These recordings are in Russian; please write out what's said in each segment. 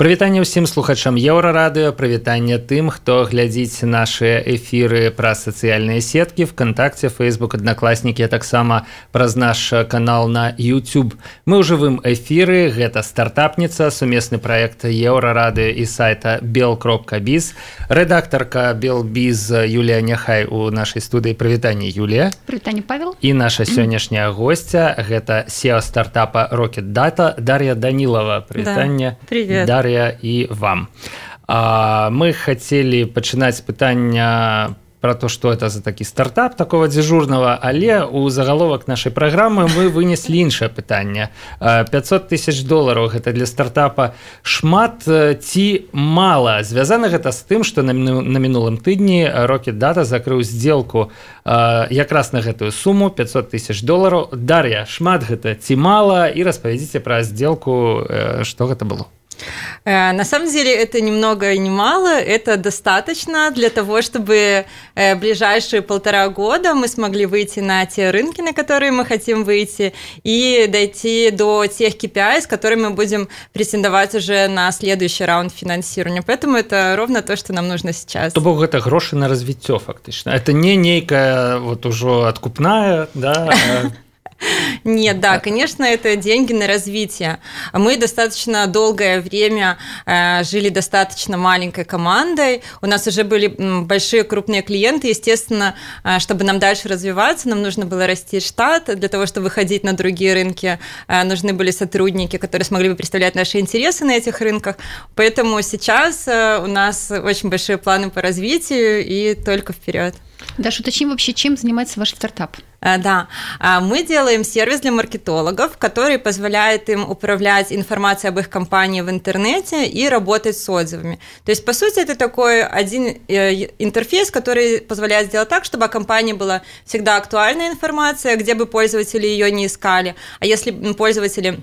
Прывітанне ўсім слухачам еўрарадыё прывітанне тым хто глядзіць наши эфиры праз сацыяльныя сеткі вКтакце Facebook аднакласнікі таксама праз наш канал на YouTube мы ў жывым эфиры гэта стартапніца сумесны проект еўрарады і сайта бел кропка біз рэдактарка белбіз Юлія няхай у нашай студыі. Прывітанне Юлія. Прывітанне Павел. І наша сённяшняя гостця гэта сео стартапа рокет дата Дар'я данілова прывітанне да. привет. Дар'я Дар'я і вам. А, мы хацелі пачынаць пытання про то что это за такі стартап такого дзяжурного але у загаловак нашай праграмы мы вынеслі іншае пытанне. 500 тысяч долларов гэта для стартапа шмат ці мала. Звязана гэта з тым что на, на мінулым тыдні рокет дата закрыў сделку якраз на гэтую суму 500 тысяч долларов дар'я шмат гэта ці мала? І распавядзіце пра сделку что гэта было на самом деле это ни много и ни мало, это достаточно для того, чтобы э, ближайшие полтора года мы смогли выйти на те рынки, на которые мы хотим выйти, и дойти до тех KPI, с которыми мы будем претендовать уже на следующий раунд финансирования. Поэтому это ровно то, что нам нужно сейчас. То бок это гроши на развитие фактично. Это не некая вот уже откупная, да, Нет, да, конечно, это деньги на развитие. Мы достаточно долгое время э, жили достаточно маленькой командой. У нас уже были большие крупные клиенты. Естественно, э, чтобы нам дальше развиваться, нам нужно было расти штат. Для того, чтобы выходить на другие рынки, э, нужны были сотрудники, которые смогли бы представлять наши интересы на этих рынках. Поэтому сейчас у нас очень большие планы по развитию и только вперед. Даша, уточним вообще, чем занимается ваш стартап? Э, да, а, мы делаем сервис для маркетологов, который позволяет им управлять информацией об их компании в интернете и работать с отзывами. То есть, по сути, это такой один э, интерфейс, который позволяет сделать так, чтобы о компании была всегда актуальная информация, где бы пользователи ее не искали. А если пользователи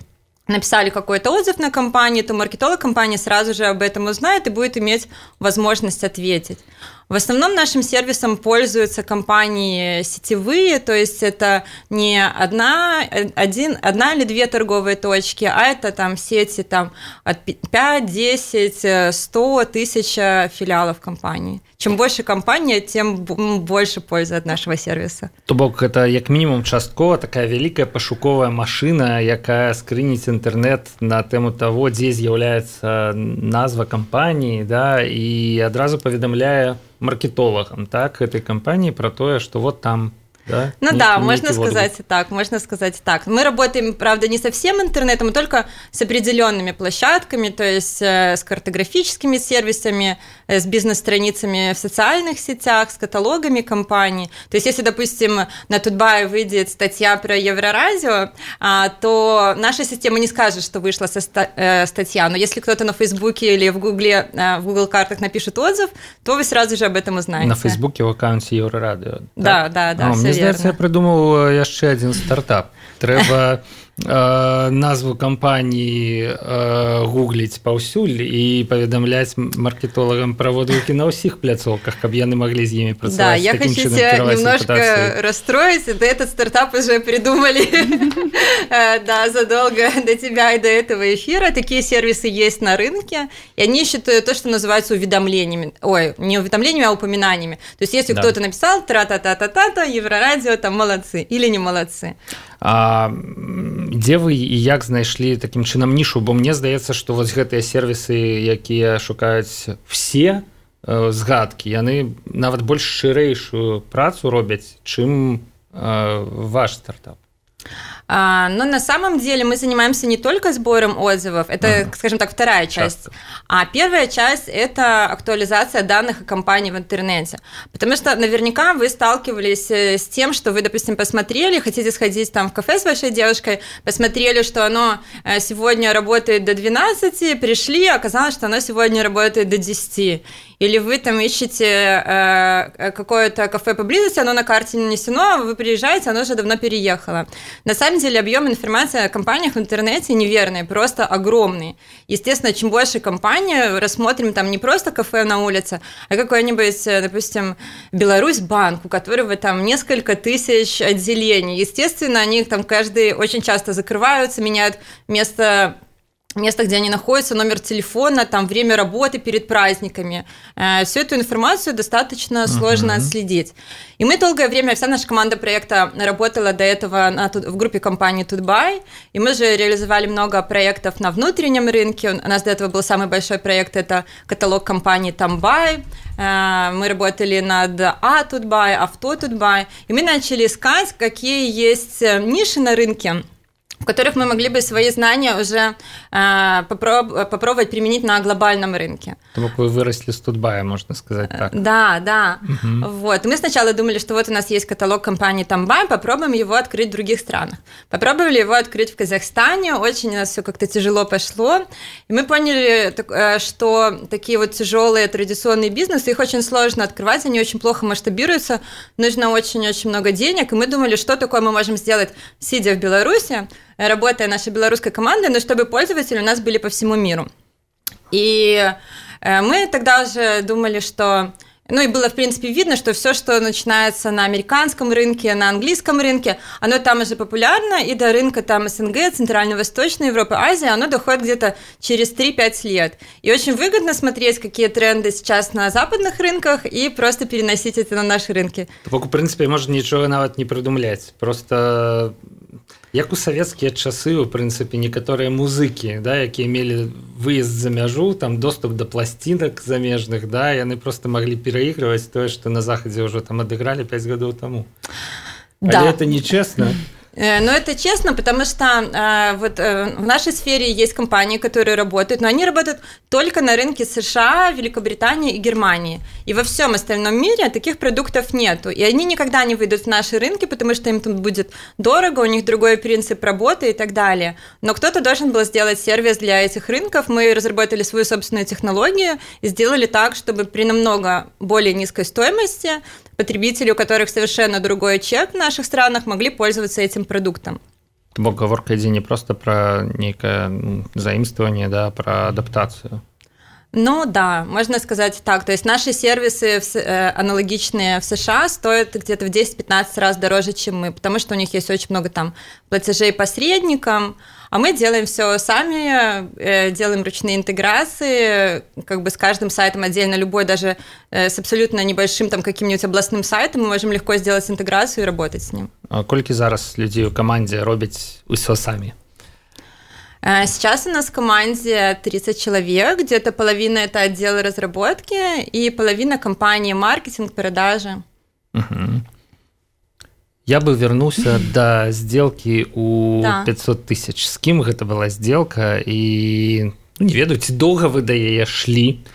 написали какой-то отзыв на компанию, то маркетолог компании сразу же об этом узнает и будет иметь возможность ответить. В основном нашим сервисом пользуются компании сетевые, то есть это не одна, один, одна или две торговые точки, а это там сети там, от 5, 10, 100, тысяча филиалов компании. Чем больше компания, тем больше пользы от нашего сервиса. То бок это як мінімум часткова такая вялікая пашуковая машина, якая скрыніць інтэрнэт на тэму того, дзе з'яўляецца назва кампаніі да, і адразу паведамляе маркетологам так этой компании про то что вот там да? Ну не, да, можно сказать и так, можно сказать и так. Мы работаем, правда, не со всем интернетом, а только с определенными площадками, то есть э, с картографическими сервисами, э, с бизнес-страницами в социальных сетях, с каталогами компаний. То есть если, допустим, на Тутбае выйдет статья про Еврорадио, а, то наша система не скажет, что вышла э, статья, но если кто-то на Фейсбуке или в Гугле, в Google картах напишет отзыв, то вы сразу же об этом узнаете. На Фейсбуке в аккаунте Еврорадио. Да, да, да. А, здаецца я прыдумаў яшчэ адзін стартап трэба Э, назву кампаніі э, гугліць паўсюль і паведамляць маркетолагам праводвікі на ўсіх пляцоўках каб яны маглі з імі працаваць да, я хочу немножко расстроить да этот стартап уже придумали э, да задолго до тебя и до этого эфира такие сервисы есть на рынке и они ищут то что называется уведомлениями ой не уведомлениями а упоминаниями то есть если кто-то написал тра та та та та та еврорадио там молодцы или не молодцы А дзе вы і як знайшлі такім чынам нішу? Бо мне здаецца што вось гэтыя сервісы якія шукаюць все э, згадкі яны нават больш шырэйшую працу робяць чым э, ваш стартап А, но на самом деле мы занимаемся не только сбором отзывов, это, ага. скажем так, вторая часть. Часто. А первая часть – это актуализация данных о компании в интернете. Потому что наверняка вы сталкивались э, с тем, что вы, допустим, посмотрели, хотите сходить там в кафе с вашей девушкой, посмотрели, что оно э, сегодня работает до 12, пришли, оказалось, что оно сегодня работает до 10 или вы там ищете э, э, какое-то кафе поблизости, оно на карте не нанесено, а вы приезжаете, оно уже давно переехало. На самом деле объем информации о компаниях в интернете неверный, просто огромный. Естественно, чем больше компания, рассмотрим там не просто кафе на улице, а какой-нибудь, э, допустим, Беларусь банк, у которого там несколько тысяч отделений. Естественно, они там каждый очень часто закрываются, меняют место место, где они находятся, номер телефона, там время работы перед праздниками. Э, всю эту информацию достаточно сложно uh-huh. отследить. И мы долгое время, вся наша команда проекта работала до этого на, в группе компании Тутбай, и мы же реализовали много проектов на внутреннем рынке. У нас до этого был самый большой проект, это каталог компании Тамбай. Э, мы работали над А Тутбай, Авто Тутбай, и мы начали искать, какие есть э, ниши на рынке, которых мы могли бы свои знания уже э, попроб- попробовать применить на глобальном рынке. Тому вы выросли с Тутбая, можно сказать так. Да, да. Угу. Вот. Мы сначала думали, что вот у нас есть каталог компании Тамбай, попробуем его открыть в других странах. Попробовали его открыть в Казахстане, очень у нас все как-то тяжело пошло. И мы поняли, э, что такие вот тяжелые традиционные бизнесы, их очень сложно открывать, они очень плохо масштабируются, нужно очень-очень много денег. И мы думали, что такое мы можем сделать, сидя в Беларуси, работая нашей белорусской командой, но чтобы пользователи у нас были по всему миру. И э, мы тогда уже думали, что ну и было, в принципе, видно, что все, что начинается на американском рынке, на английском рынке, оно там уже популярно, и до рынка там СНГ, Центрально-Восточной Европы, Азии, оно доходит где-то через 3-5 лет. И очень выгодно смотреть, какие тренды сейчас на западных рынках, и просто переносить это на наши рынки. Так, в принципе, можно ничего нават не придумлять. Просто як у савецкія часы у прынцыпе некаторыя музыкі да якія мелі выезд за мяжу там доступ да пласцінак замежных да яны просто маглі пераігрываць тое што на захадзе ўжо там адыгралі 5 гадоў таму да. это нечестно Э, но это честно, потому что э, вот э, в нашей сфере есть компании, которые работают, но они работают только на рынке США, Великобритании и Германии. И во всем остальном мире таких продуктов нету. И они никогда не выйдут в наши рынки, потому что им тут будет дорого, у них другой принцип работы и так далее. Но кто-то должен был сделать сервис для этих рынков. Мы разработали свою собственную технологию и сделали так, чтобы при намного более низкой стоимости потребители, у которых совершенно другой чек в наших странах, могли пользоваться этим продуктом. Бо гаворка ідзе не просто про некое ну, заимствование, да, про адаптацию. Ну да, можно сказать так. То есть наши сервисы э, аналогичные в США стоят где-то в 10-15 раз дороже, чем мы, потому что у них есть очень много там платежей посредникам, а мы делаем все сами, э, делаем ручные интеграции, как бы с каждым сайтом отдельно, любой даже э, с абсолютно небольшим там каким-нибудь областным сайтом мы можем легко сделать интеграцию и работать с ним. А колькі зараз людей у команде робяць усё сами? Э, сейчас у нас в команде 30 человек, где-то половина это отдел разработки и половина компании маркетинг, продажи. Угу. Я бы вернулся до сделки у да. 500 тысяч. С кем это была сделка и ну, не ведаю, ці доўга вы да яе шлі.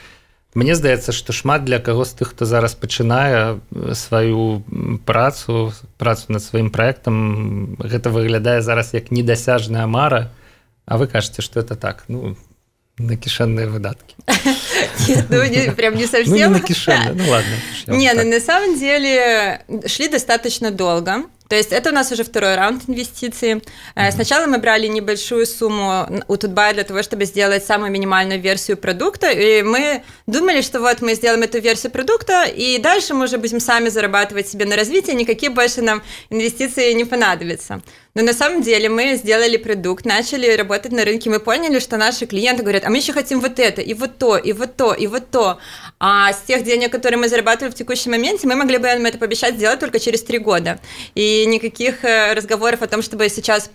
Мне здаецца, што шмат для каго з тых, хто зараз пачынае сваю працу, працу над сваім праектам, гэта выглядае зараз як недасяжная мара, А вы кажаце, што это так. Ну, на кишенные выдатки. Нет, ну не, прям не совсем. Ну не на кишенные, ну ладно. Не, ну на самом деле шли достаточно долго. То есть это у нас уже второй раунд инвестиций. Mm-hmm. Сначала мы брали небольшую сумму у Тутбай для того, чтобы сделать самую минимальную версию продукта, и мы думали, что вот мы сделаем эту версию продукта, и дальше мы уже будем сами зарабатывать себе на развитие, никакие больше нам инвестиции не понадобятся. Но на самом деле мы сделали продукт, начали работать на рынке, мы поняли, что наши клиенты говорят, а мы еще хотим вот это, и вот то, и вот то, и вот то. А с тех денег, которые мы зарабатываем в текущем моменте, мы могли бы им это пообещать сделать только через три года. И никаких э, разговоров о том, чтобы сейчас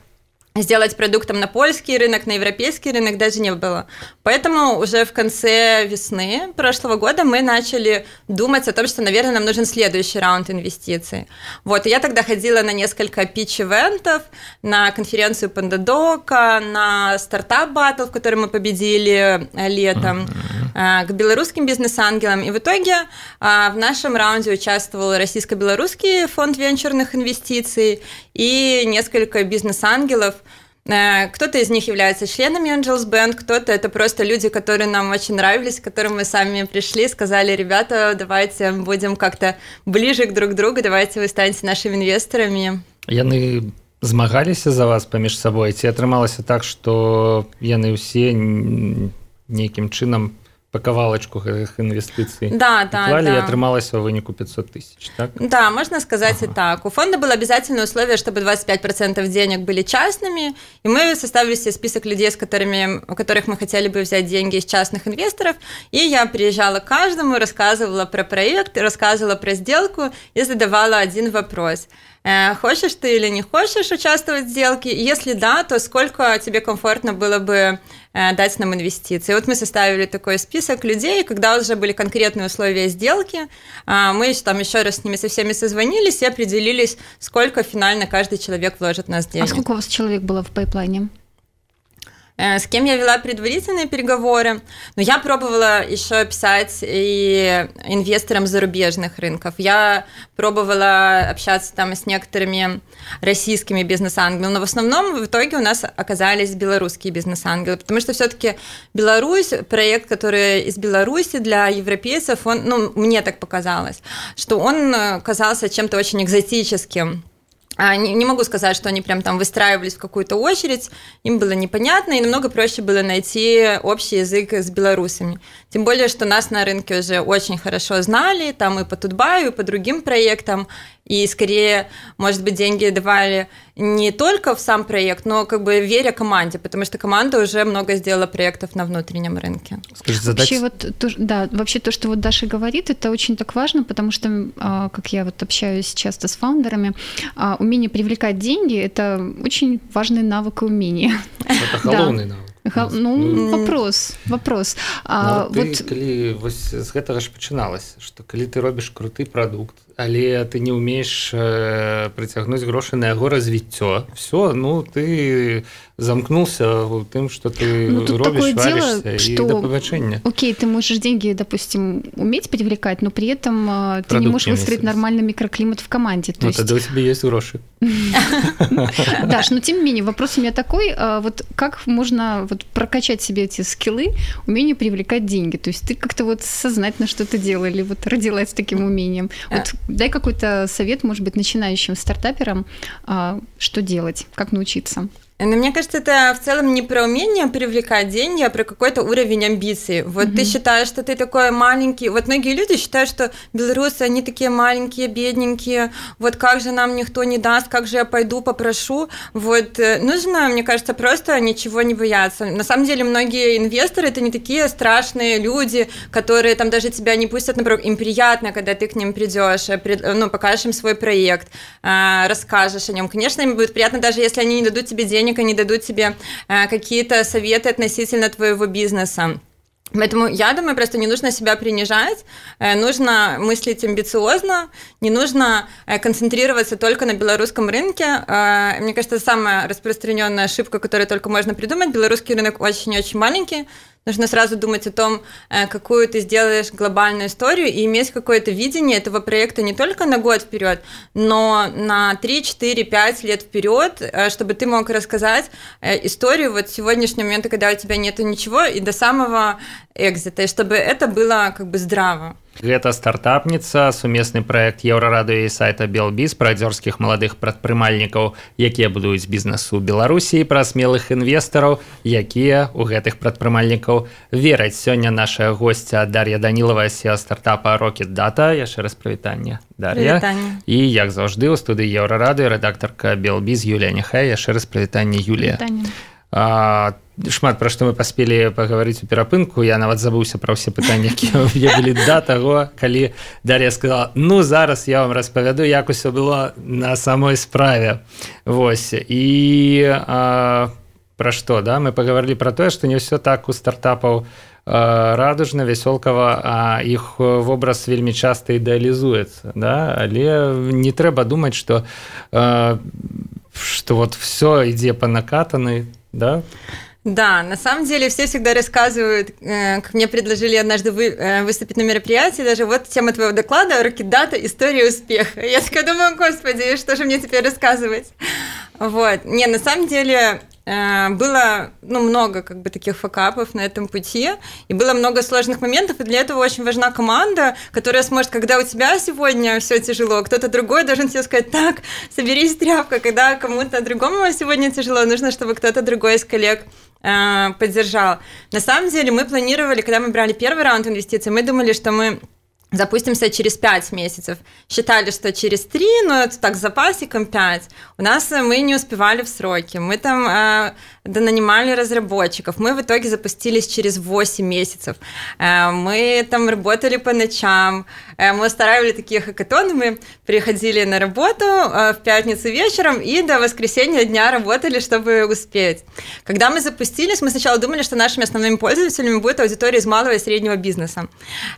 сделать продуктом на польский рынок, на европейский рынок даже не было. Поэтому уже в конце весны прошлого года мы начали думать о том, что, наверное, нам нужен следующий раунд инвестиций. Вот, и я тогда ходила на несколько пич-ивентов, на конференцию Пандадока, на стартап батл, в котором мы победили э, летом, э, к белорусским бизнес-ангелам. И в итоге э, в нашем раунде участвовал российско-белорусский фонд венчурных инвестиций и несколько бизнес-ангелов – Э, кто-то из них является членами Angels Band, кто-то это просто люди, которые нам очень нравились, к которым мы сами пришли, сказали, ребята, давайте будем как-то ближе к друг другу, давайте вы станете нашими инвесторами. Яны змагаліся за вас паміж сабой ці атрымалася так што яны ўсе нейкім чынам по кавалачку гэтых інвестыцый да, да, клали, да. и атрымалася ў выніку 500 тысяч так Да, можно сказать ага. и так. У фонда было обязательное условие, чтобы 25% денег были частными, и мы составили себе список людей, с которыми, у которых мы хотели бы взять деньги из частных инвесторов, и я приезжала к каждому, рассказывала про проект, рассказывала про сделку и задавала один вопрос – Э, хочешь ты или не хочешь участвовать в сделке? Если да, то сколько тебе комфортно было бы э, дать нам инвестиции. Вот мы составили такой список людей, когда уже были конкретные условия сделки, а, мы там еще раз с ними со всеми созвонились и определились, сколько финально каждый человек вложит в нас денег. А сколько у вас человек было в пайплайне? Э, с кем я вела предварительные переговоры. Но я пробовала еще писать и инвесторам зарубежных рынков. Я пробовала общаться там с некоторыми российскими бизнес-ангелами, но в основном в итоге у нас оказались белорусские бизнес-ангелы, потому что все-таки Беларусь, проект, который из Беларуси для европейцев, он, ну, мне так показалось, что он э, казался чем-то очень экзотическим не, не могу сказать, что они прям там выстраивались в какую-то очередь, им было непонятно, и намного проще было найти общий язык с белорусами. Тем более, что нас на рынке уже очень хорошо знали, там и по Тутбаю, и по другим проектам, и скорее, может быть, деньги давали не только в сам проект, но как бы веря команде, потому что команда уже много сделала проектов на внутреннем рынке. Скажите, задать... Вообще вот, то, да, вообще то, что вот Даша говорит, это очень так важно, потому что, а, как я вот общаюсь часто с фаундерами, а, умение привлекать деньги – это очень важный навык и умение. Это холодный навык. Ха, ну, ну вопрос вопрос а, ну, вот... калі вось з гэтага ж пачыналася што калі ты робіш круты прадукт але ты не умеешь э, прыцягнуць грошы на яго развіццё все ну ты замкнулся тым что ты ну, робишь дело, что окей ты можешь деньги допустим уметь привлекать но при этом э, ты не можешь выстроить нормальный микроклимат в команде то ну, есть... тогда у тебя есть гроши. Даш, но тем не менее вопрос у меня такой э, вот как можно вот прокачать себе эти скиллы умение привлекать деньги? То есть ты как-то вот сознательно что-то делал или вот родилась таким умением? Вот Дай какой-то совет, может быть, начинающим стартаперам, а, что делать, как научиться. Но мне кажется, это в целом не про умение привлекать деньги, а про какой-то уровень амбиций. Вот mm-hmm. ты считаешь, что ты такой маленький. Вот многие люди считают, что белорусы, они такие маленькие, бедненькие. Вот как же нам никто не даст, как же я пойду попрошу. Вот э, нужно, мне кажется, просто ничего не бояться. На самом деле, многие инвесторы это не такие страшные люди, которые там даже тебя не пустят, например, им приятно, когда ты к ним придешь, э, ну, покажешь им свой проект, расскажешь о нем. Конечно, им будет приятно, даже если они не дадут тебе денег денег, они дадут тебе э, какие-то советы относительно твоего бизнеса. Поэтому я думаю, просто не нужно себя принижать, э, нужно мыслить амбициозно, не нужно э, концентрироваться только на белорусском рынке. Мне кажется, самая распространенная ошибка, которую только можно придумать, белорусский рынок очень-очень маленький, Нужно сразу думать о том, э, какую ты сделаешь глобальную историю и иметь какое-то видение этого проекта не только на год вперед, но на 3, 4, 5 лет вперед, э, чтобы ты мог рассказать э, историю вот сегодняшнего момента, когда у тебя нету ничего, и до самого экзита, и чтобы это было как бы здраво. Гэта стартапніца сумесны проект еўрарадыё і сайта белбіз пра дзёрскіх маладых прадпрымальнікаў якія будуюць бізнесу беларусі пра смелых інвестараў якія у гэтых прадпрымальнікаў вераць. Сёння наша госця дар'я данілава сеа стартапа рокет дата яшчэ раз прывітанне дар'я. І як заўжды ў студыі еўрарады рэдактарка белбіз Юлія няхай. Яшчэ раз прывітанне Юлія. А, шмат пра што мы паспелі пагаварыць у перапынку. Я нават забыўся пра ўсе пытанні якія былі да таго калі Дар'я сказала ну зараз я вам распавяду як усё было на самой справе Вось. І а, пра што да? Мы пагаварылі пра тое што не ўсё так у стартапаў радужна вясёлкава а іх вобраз вельмі часта ідэалізуецца да? Але не трэба думаць што что вот все ідзе па накатаны да Да, на самом деле все всегда рассказывают, э, как мне предложили однажды вы, э, выступить на мероприятии, даже вот тема твоего доклада «Рокетдата. История успеха». Я такая думаю, господи, что же мне теперь рассказывать? Вот. Не, на самом деле было ну, много как бы таких факапов на этом пути, и было много сложных моментов, и для этого очень важна команда, которая сможет, когда у тебя сегодня все тяжело, кто-то другой должен тебе сказать, так, соберись, тряпка, когда кому-то другому сегодня тяжело, нужно, чтобы кто-то другой из коллег э, поддержал. На самом деле мы планировали, когда мы брали первый раунд инвестиций, мы думали, что мы запустимся через 5 месяцев. Считали, что через 3, но это так с запасиком 5. У нас э, мы не успевали в сроки. Мы там э, донанимали разработчиков. Мы в итоге запустились через 8 месяцев. Э, мы там работали по ночам. Э, мы устраивали такие хакатоны. Мы приходили на работу э, в пятницу вечером и до воскресенья дня работали, чтобы успеть. Когда мы запустились, мы сначала думали, что нашими основными пользователями будет аудитория из малого и среднего бизнеса.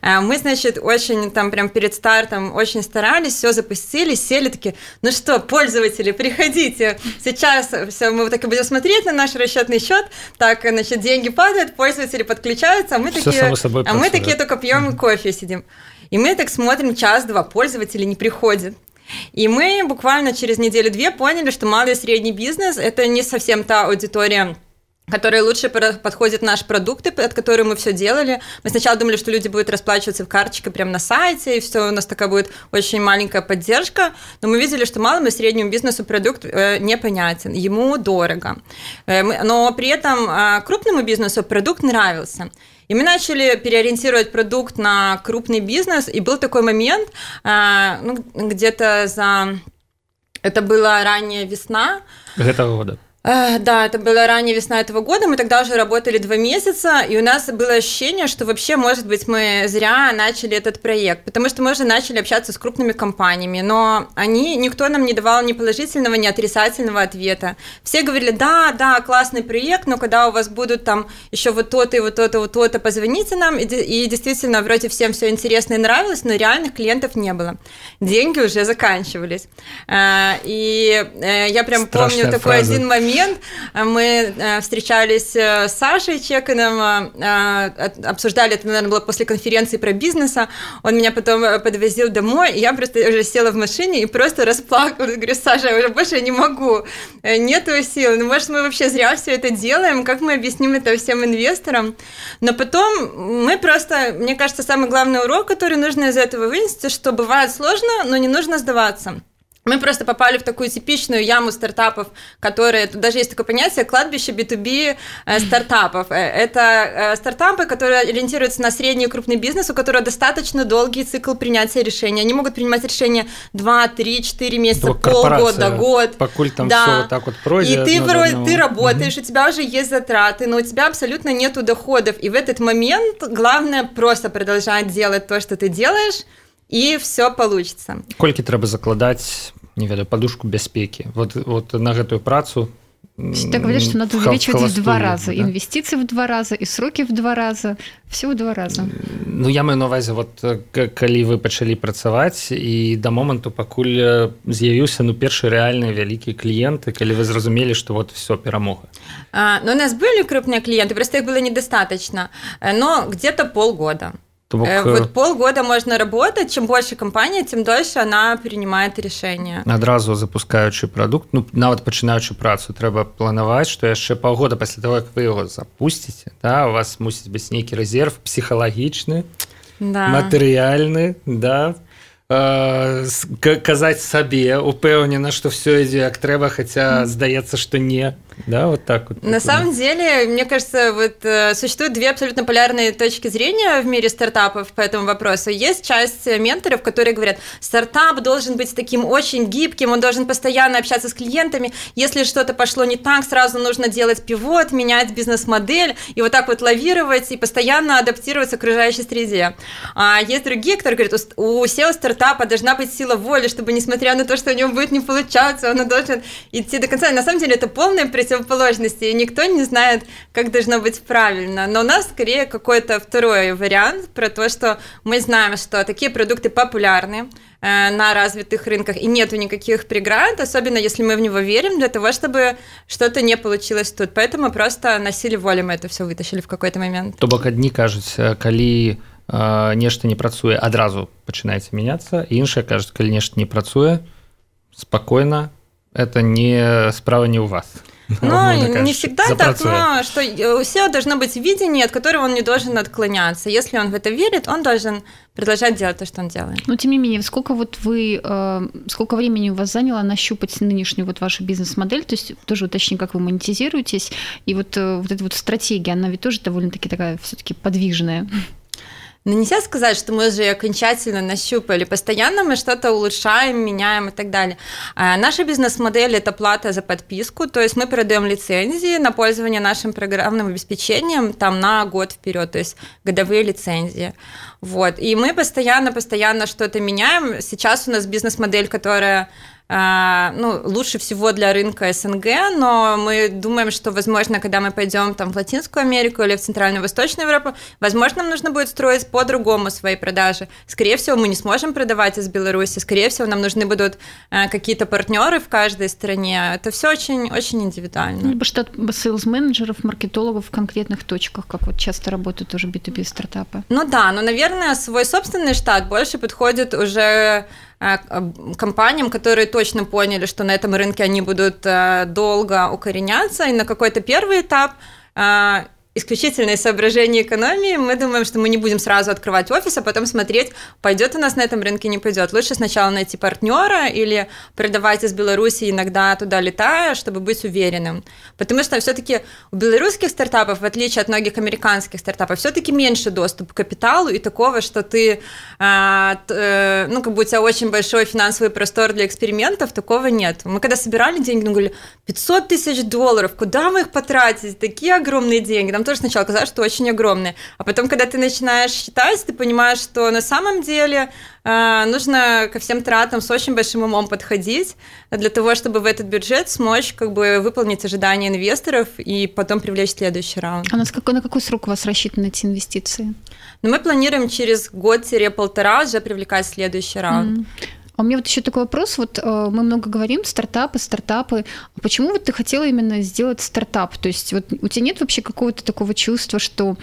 Мы, значит, очень там прям перед стартом очень старались, все запустили, сели такие, ну что, пользователи, приходите, сейчас все, мы вот так и будем смотреть на наш расчетный счет, так, значит, деньги падают, пользователи подключаются, а мы Всё такие, собой а мы такие только пьем кофе сидим. И мы так смотрим час-два, пользователи не приходят. И мы буквально через неделю-две поняли, что малый и средний бизнес – это не совсем та аудитория, которой лучше подходят наши продукты, под которые мы все делали. Мы сначала думали, что люди будут расплачиваться карточкой прямо на сайте, и все у нас такая будет очень маленькая поддержка. Но мы видели, что малому и среднему бизнесу продукт э, непонятен, ему дорого. Э, но при этом э, крупному бизнесу продукт нравился. И мы начали переориентировать продукт на крупный бизнес, и был такой момент, ну, где-то за... Это была ранняя весна, Гэтага года. Да, это была ранняя весна этого года, мы тогда уже работали два месяца, и у нас было ощущение, что вообще, может быть, мы зря начали этот проект, потому что мы уже начали общаться с крупными компаниями, но они, никто нам не давал ни положительного, ни отрицательного ответа. Все говорили, да, да, классный проект, но когда у вас будут там еще вот то-то и вот то-то, вот то-то, позвоните нам, и, де- и действительно, вроде всем все интересно и нравилось, но реальных клиентов не было. Деньги уже заканчивались. Э, И э, я прям Страшная помню такой фраза. один момент. А Мы э, встречались э, с Сашей Чеканом, э, обсуждали, это, наверное, было после конференции про бизнеса. Он меня потом подвозил домой, и я просто уже села в машине и просто расплакалась. Говорю, Саша, я уже больше не могу, нету сил. Ну, может, мы вообще зря все это делаем? Как мы объясним это всем инвесторам? Но потом мы просто, мне кажется, самый главный урок, который нужно из этого вынести, что бывает сложно, но не нужно сдаваться. Мы просто попали в такую типичную яму стартапов, которые, тут даже есть такое понятие, кладбище B2B э, стартапов. Э, Это э, стартапы, которые ориентируются на средний и крупный бизнес, у которого достаточно долгий цикл принятия решения. Они могут принимать решения 2, 3, 4 месяца, Только полгода, год. Покуль там Да. все вот так вот пройдет. И ты, вроде, ты работаешь, у тебя уже есть затраты, но у тебя абсолютно нету доходов. И в этот момент главное просто продолжать делать то, что ты делаешь, и все получится. Колькі трэба закладаць не ведаю падушку бяспекі вот вот на гэтую працу Всегда говорят, что надо м, увеличивать в два раза. да? Инвестиции в два раза, и сроки в два раза. Все в два раза. Ну я маю на увазе вот э, калі вы пачалі працаваць і да моманту пакуль э, з'явіўся ну першы рэальны вялікі кліенты калі вы зразумелі што вот все перамога А, но у нас были крупные клиенты, просто их было недостаточно, э, но где-то полгода. То бок, Э, э, Вот полгода можно работать, чем больше компания, тем дольше она принимает решения. адразу запускаючы прадукт ну нават пачынаючы працу трэба планаваць што яшчэ паўгода пасля того як вы яго запусціце да у вас мусіць быць нейкі рэзерв псіхалагічны Да. матэрыяльны да э, с- к- казаць сабе упэўнена што все ідзе як трэба хаця здаецца што не да вот так вот На самом деле, мне кажется, вот э, существуют две абсолютно полярные точки зрения в мире стартапов по этому вопросу. Есть часть э, менторов, которые говорят, стартап должен быть таким очень гибким, он должен постоянно общаться с клиентами. Если что-то пошло не так, сразу нужно делать пивот, менять бизнес-модель и вот так вот лавировать и постоянно адаптироваться к окружающей среде. А есть другие, которые говорят, у SEO стартапа должна быть сила воли, чтобы несмотря на то, что у него будет не получаться, он должен идти до конца. И на самом деле это полная противоположности, и никто не знает, как должно быть правильно. Но у нас скорее какой-то второй вариант про то, что мы знаем, что такие продукты популярны э, на развитых рынках, и нету никаких преград, особенно если мы в него верим, для того, чтобы что-то не получилось тут. Поэтому просто на силе воли мы это все вытащили в какой-то момент. то бок адні кажуць э, калі нешта не працуе адразу пачынаеце мяняцца іншыя кажуць калі нешта не працуе спакойна это не справа не ў вас Ну, не всегда так, но что у SEO должно быть видение, от которого он не должен отклоняться. Если он в это верит, он должен продолжать делать то, что он делает. Но тем не менее, сколько вот вы, э, сколько времени у вас заняло нащупать нынешнюю вот вашу бизнес-модель, то есть тоже уточни, как вы монетизируетесь, и вот, э, вот эта вот стратегия, она ведь тоже довольно-таки такая все-таки подвижная. Но ну, нельзя сказать, что мы уже окончательно нащупали. Постоянно мы что-то улучшаем, меняем и так далее. А наша бизнес-модель – это плата за подписку, то есть мы продаем лицензии на пользование нашим программным обеспечением там на год вперед, то есть годовые лицензии. Вот. И мы постоянно-постоянно что-то меняем. Сейчас у нас бизнес-модель, которая ну, лучше всего для рынка СНГ, но мы думаем, что, возможно, когда мы пойдем там в Латинскую Америку или в Центральную Восточную Европу, возможно, нам нужно будет строить по-другому свои продажи. Скорее всего, мы не сможем продавать из Беларуси, скорее всего, нам нужны будут а, какие-то партнеры в каждой стране. Это все очень, очень индивидуально. Либо штат сейлс-менеджеров, маркетологов в конкретных точках, как вот часто работают тоже B2B стартапы. Ну да, но, наверное, свой собственный штат больше подходит уже компаниям, которые точно поняли, что на этом рынке они будут э, долго укореняться, и на какой-то первый этап исключительные соображения экономии, мы думаем, что мы не будем сразу открывать офис, а потом смотреть, пойдет у нас на этом рынке, не пойдет. Лучше сначала найти партнера или продавать из Беларуси, иногда туда летая, чтобы быть уверенным. Потому что все-таки у белорусских стартапов, в отличие от многих американских стартапов, все-таки меньше доступ к капиталу и такого, что ты, а, э, ну, как бы у тебя очень большой финансовый простор для экспериментов, такого нет. Мы когда собирали деньги, мы говорили, 500 тысяч долларов, куда мы их потратить? Такие огромные деньги. Нам тоже сначала казалось, что очень огромные. А потом, когда ты начинаешь считать, ты понимаешь, что на самом деле э, нужно ко всем тратам с очень большим умом подходить для того, чтобы в этот бюджет смочь как бы выполнить ожидания инвесторов и потом привлечь следующий раунд. А на какой, на какой срок у вас рассчитаны эти инвестиции? Ну, мы планируем через год-полтора уже привлекать следующий раунд. Mm. А у меня вот еще такой вопрос. Вот э, мы много говорим, стартапы, стартапы. А почему вот ты хотела именно сделать стартап? То есть вот у тебя нет вообще какого-то такого чувства, что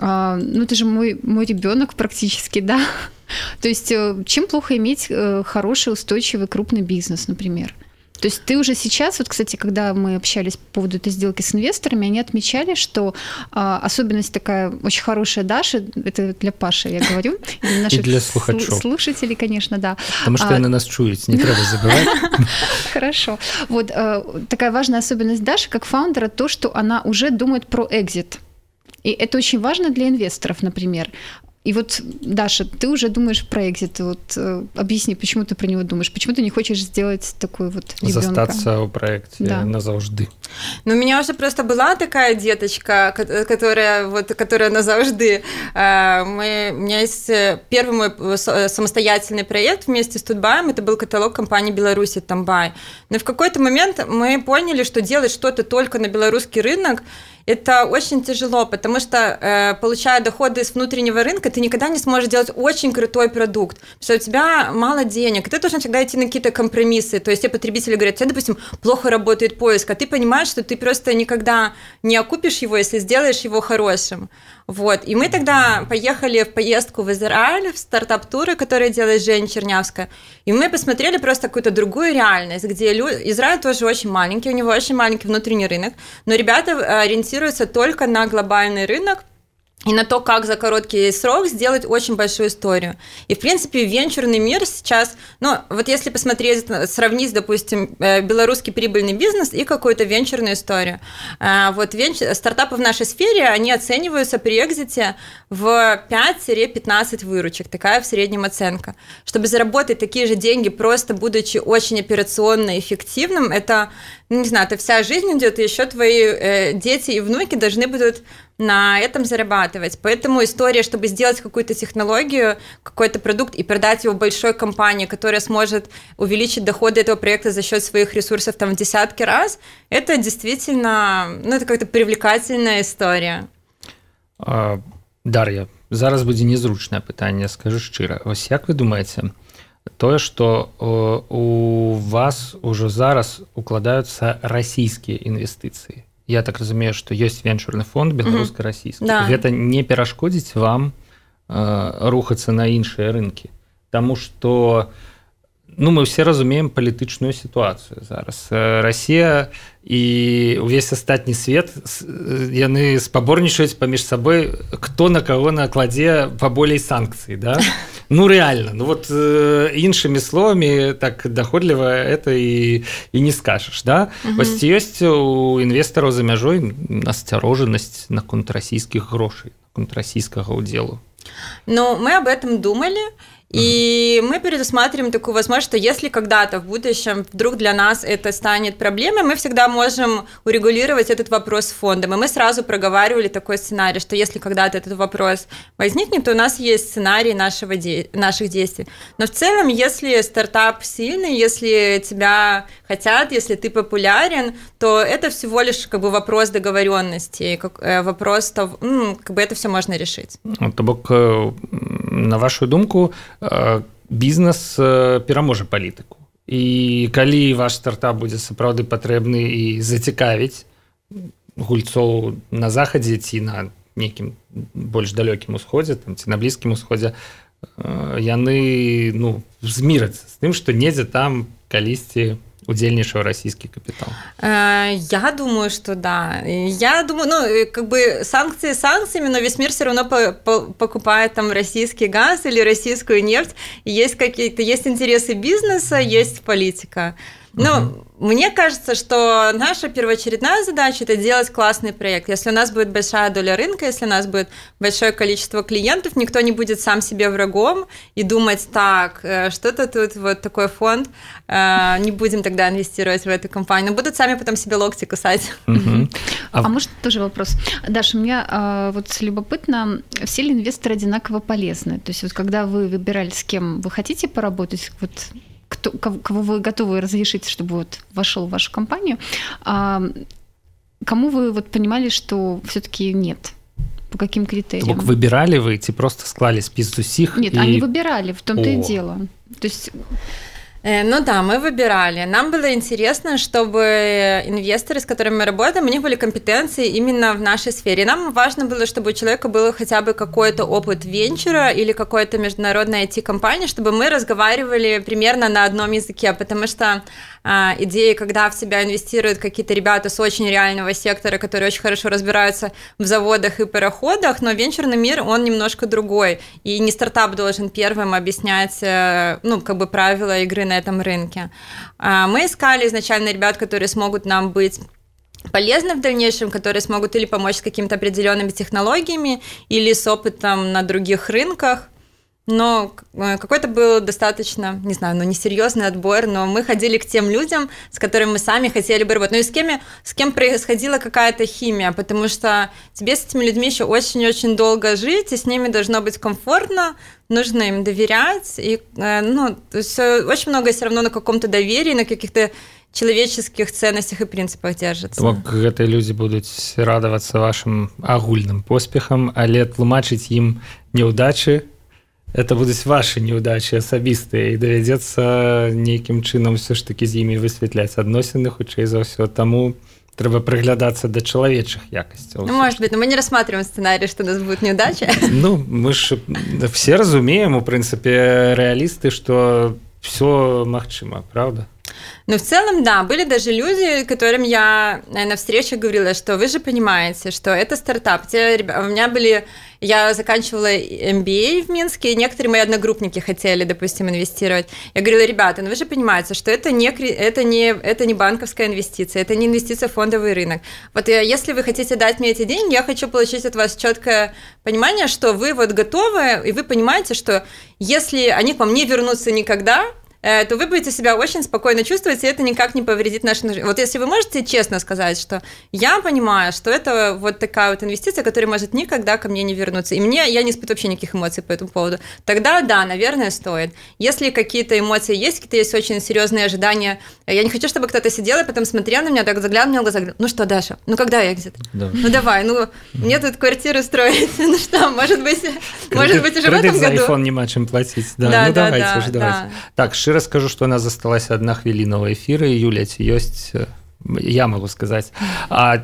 э, ну ты же мой, мой ребенок практически, да? То есть э, чем плохо иметь хороший, устойчивый, крупный бизнес, например? То есть ты уже сейчас, вот, кстати, когда мы общались по поводу этой сделки с инвесторами, они отмечали, что а, особенность такая очень хорошая Даши, это для Паши я говорю, для наших и для слухачов. слушателей, конечно, да. Потому что а, на нас чует, не треба забывать. Хорошо. Вот а, такая важная особенность Даши как фаундера, то, что она уже думает про экзит. И это очень важно для инвесторов, например. И вот, Даша, ты уже думаешь про экзит. Вот э, объясни, почему ты про него думаешь? Почему ты не хочешь сделать такой вот ребенка? Застаться у проекте да. назавжди. Ну, у меня уже просто была такая деточка, которая вот, которая назавжди. Э, мы, у меня есть э, первый мой самостоятельный проект вместе с Тутбаем. Это был каталог компании Беларуси Тамбай. Но в какой-то момент мы поняли, что делать что-то только на белорусский рынок – это очень тяжело, потому что, э, получая доходы с внутреннего рынка, ты никогда не сможешь делать очень крутой продукт, потому что у тебя мало денег, и ты должен всегда идти на какие-то компромиссы. То есть те потребители говорят, тебе, допустим, плохо работает поиск, а ты понимаешь, что ты просто никогда не окупишь его, если сделаешь его хорошим. Вот. И мы тогда поехали в поездку в Израиль, в стартап-туры, которые делает Женя Чернявская. И мы посмотрели просто какую-то другую реальность, где лю... Израиль тоже очень маленький, у него очень маленький внутренний рынок, но ребята ориентируются только на глобальный рынок, и на то, как за короткий срок сделать очень большую историю. И, в принципе, венчурный мир сейчас, ну, вот если посмотреть, сравнить, допустим, э, белорусский прибыльный бизнес и какую-то венчурную историю. Э, вот венч... стартапы в нашей сфере, они оцениваются при экзите в 5-15 выручек, такая в среднем оценка. Чтобы заработать такие же деньги, просто будучи очень операционно эффективным, это, ну, не знаю, это вся жизнь идет, и еще твои э, дети и внуки должны будут на этом зарабатывать. Поэтому история, чтобы сделать какую-то технологию, какой-то продукт и продать его большой компании, которая сможет увеличить доходы этого проекта за счет своих ресурсов там в десятки раз, это действительно, ну, это как-то привлекательная история. А, Дар'я, зараз будзе незручнае пытанне, скажу шчыра. Вось як вы думаеце, тое, што у вас ужо зараз укладаюцца расійскія інвестыцыі я так разумею что ёсць венчурны фонд беларуска-расійскі да. гэта не перашкодзіць вам э, рухацца на іншыя рынкі Таму что ну мы все разумеем палітычную сітуацыю зараз. Росія і увесь астатні свет яны спаборнічаюць паміж сабой хто на кого накладзе паболей санкцый да? Ну реально. Ну вот іншымі словамі так даходліва это і і не скажешь да? Вось ёсць у інвестараў за мяжой асцярожанасць наконт расійскіх грошай наконт расійскага ўдзелу Ну, мы об этом думали, и мы пересматриваем такую возможность, что если когда-то в будущем вдруг для нас это станет проблемой, мы всегда можем урегулировать этот вопрос с фондом. И мы сразу проговаривали такой сценарий, что если когда-то этот вопрос возникнет, то у нас есть сценарий нашего де- наших действий. Но в целом, если стартап сильный, если тебя хотят, если ты популярен, то это всего лишь как бы вопрос договоренности, как, э, вопрос того, как бы это все можно решить. Бок, э, на вашу думку, бізнес пераможа палітыку і калі ваш стартап будзе сапраўды патрэбны і зацікавіць гульцоў на захадзе ці на нейкім больш далёкім усходзе там ці на блізкім усходзе яны ну змірацца з тым што недзе там калісьці удзельнічаў расійскі капітал э, я думаю что да я думаю ну э, как бы санкции санкциями но весь мир все равно по по покупает там российский газ или российскую нефть есть какие-то есть интересы бизнеса есть политика ну, угу. мне кажется, что наша первоочередная задача это делать классный проект. Если у нас будет большая доля рынка, если у нас будет большое количество клиентов, никто не будет сам себе врагом и думать, так, э, что-то тут вот такой фонд, э, не будем тогда инвестировать в эту компанию. Будут сами потом себе локти кусать. Угу. А, а может тоже вопрос? Даша, мне а, вот любопытно, все ли инвесторы одинаково полезны? То есть вот когда вы выбирали, с кем вы хотите поработать, вот кто, кого вы готовы разрешить, чтобы вот вошел в вашу компанию, а кому вы вот понимали, что все-таки нет? По каким критериям? Так выбирали вы, ці просто склали список усіх? Нет, и... они выбирали, в том-то О. и дело. То есть ну да, мы выбирали. Нам было интересно, чтобы инвесторы, с которыми мы работаем, у них были компетенции именно в нашей сфере. Нам важно было, чтобы у человека был хотя бы какой-то опыт венчура или какой-то международной IT-компании, чтобы мы разговаривали примерно на одном языке, потому что а, идеи, когда в себя инвестируют какие-то ребята с очень реального сектора, которые очень хорошо разбираются в заводах и пароходах, но венчурный мир, он немножко другой, и не стартап должен первым объяснять, э, ну, как бы правила игры на этом рынке. А, мы искали изначально ребят, которые смогут нам быть полезны в дальнейшем, которые смогут или помочь с какими-то определенными технологиями, или с опытом на других рынках. Но э, какой-то был достаточно, не знаю, ну, несерьезный отбор, но мы ходили к тем людям, с которыми мы сами хотели бы работать. Ну и с кем, с кем происходила какая-то химия, потому что тебе с этими людьми еще очень-очень долго жить, и с ними должно быть комфортно, нужно им доверять. И, э, ну, то есть э, очень много все равно на каком-то доверии, на каких-то человеческих ценностях и принципах держится. Бок гэтыя людзі будуць радавацца вашим агульным поспехам, але тлумачыць ім няўдачы Это будуць ваши неудачи асабістыя і давядзецца нейкім чынам все ж таки з імі высвятляць адносіны хутчэй за ўсё. Таму трэба прыглядацца да чалавечых якасцяў. Ну, может быть но мы не рассматриваем сценарий что нас будет неудача ну мы ж все разумеем у прынцыпе рэалісты что все магчыма правда? Но в целом, да, были даже люди, которым я на встрече говорила, что вы же понимаете, что это стартап. Те, у меня были... Я заканчивала MBA в Минске, и некоторые мои одногруппники хотели, допустим, инвестировать. Я говорила, ребята, ну вы же понимаете, что это не, это не, это не банковская инвестиция, это не инвестиция в фондовый рынок. Вот если вы хотите дать мне эти деньги, я хочу получить от вас четкое понимание, что вы вот готовы, и вы понимаете, что если они к вам не вернутся никогда, Э, то вы будете себя очень спокойно чувствовать, и это никак не повредит нашей жизни. Вот если вы можете честно сказать, что я понимаю, что это вот такая вот инвестиция, которая может никогда ко мне не вернуться, и мне, я не испытываю вообще никаких эмоций по этому поводу, тогда да, наверное, стоит. Если какие-то эмоции есть, какие-то есть очень серьезные ожидания, я не хочу, чтобы кто-то сидел и потом смотрел на меня, так заглянул мне в глаза, говорил, ну что, Даша, ну когда экзит? Да. Ну давай, ну мне тут квартиру строить, ну что, может быть, может быть уже в этом году. iPhone нема чем платить, да, ну да, давайте да, уже, да. давайте. Так, широко скажу, что у нас засталась одна хвіліна ў эфіры Юля ці ёсць я могу сказаць а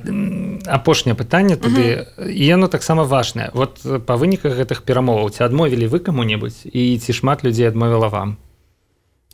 апошняе пытанне тады і яно таксама важнае вот па выніках гэтых перамоваў ці адмовілі вы каму-небудзь і ці шмат людзей адмовіла вам?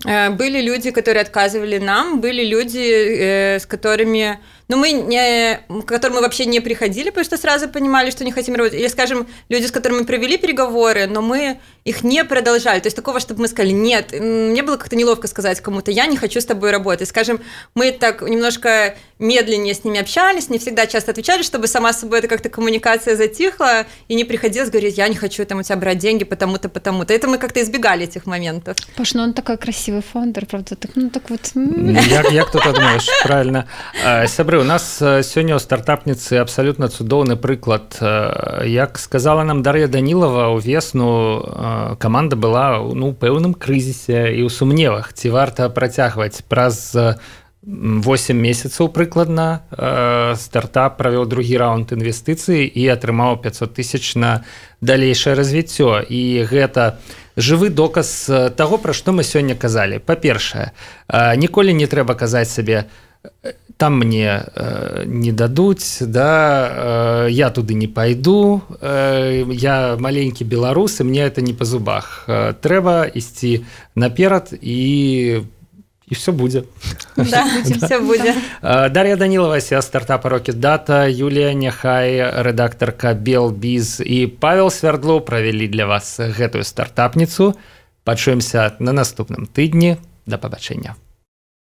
Э, были люди, которые отказывали нам, были люди, э, с которыми но мы не, к которым мы вообще не приходили, потому что сразу понимали, что не хотим работать. Или, скажем, люди, с которыми мы провели переговоры, но мы их не продолжали. То есть такого, чтобы мы сказали, нет, мне было как-то неловко сказать кому-то, я не хочу с тобой работать. Скажем, мы так немножко медленнее с ними общались, не всегда часто отвечали, чтобы сама с собой эта как-то коммуникация затихла, и не приходилось говорить, я не хочу там у тебя брать деньги потому-то, потому-то. Это мы как-то избегали этих моментов. Паш, ну он такой красивый фаундер, правда, так, ну так вот... Як, як тут думаешь, правильно. Сябры, у нас сёння ў стартапніцы абсалютна цудоўны прыклад. Як сказала нам Дар'я Данілова ўвесну каманда была ну пэўным крызісе і ў сумневах. Ці варта працягваць? Праз 8 месяцаў прыкладна стартап правёў другі раунд інвестыцый і атрымаў 500 тысяч на далейшае развіццё. І гэта жывы доказ таго пра што мы сёння казалі. Па-першае ніколі не трэба казаць сабе там мне э, не дадуць да э, я туды не пойду э, я маленькі беларусы мне это не по зубах. Э, трэба ісці наперад і і все будзе да, да. будзе э, Дар'я данілавася стартапа рокет дата Юлія няхай рэдактарка бел біз і павел свярдло правялі для вас гэтую стартапніцу пачуемся на наступным тыдні да пабачэння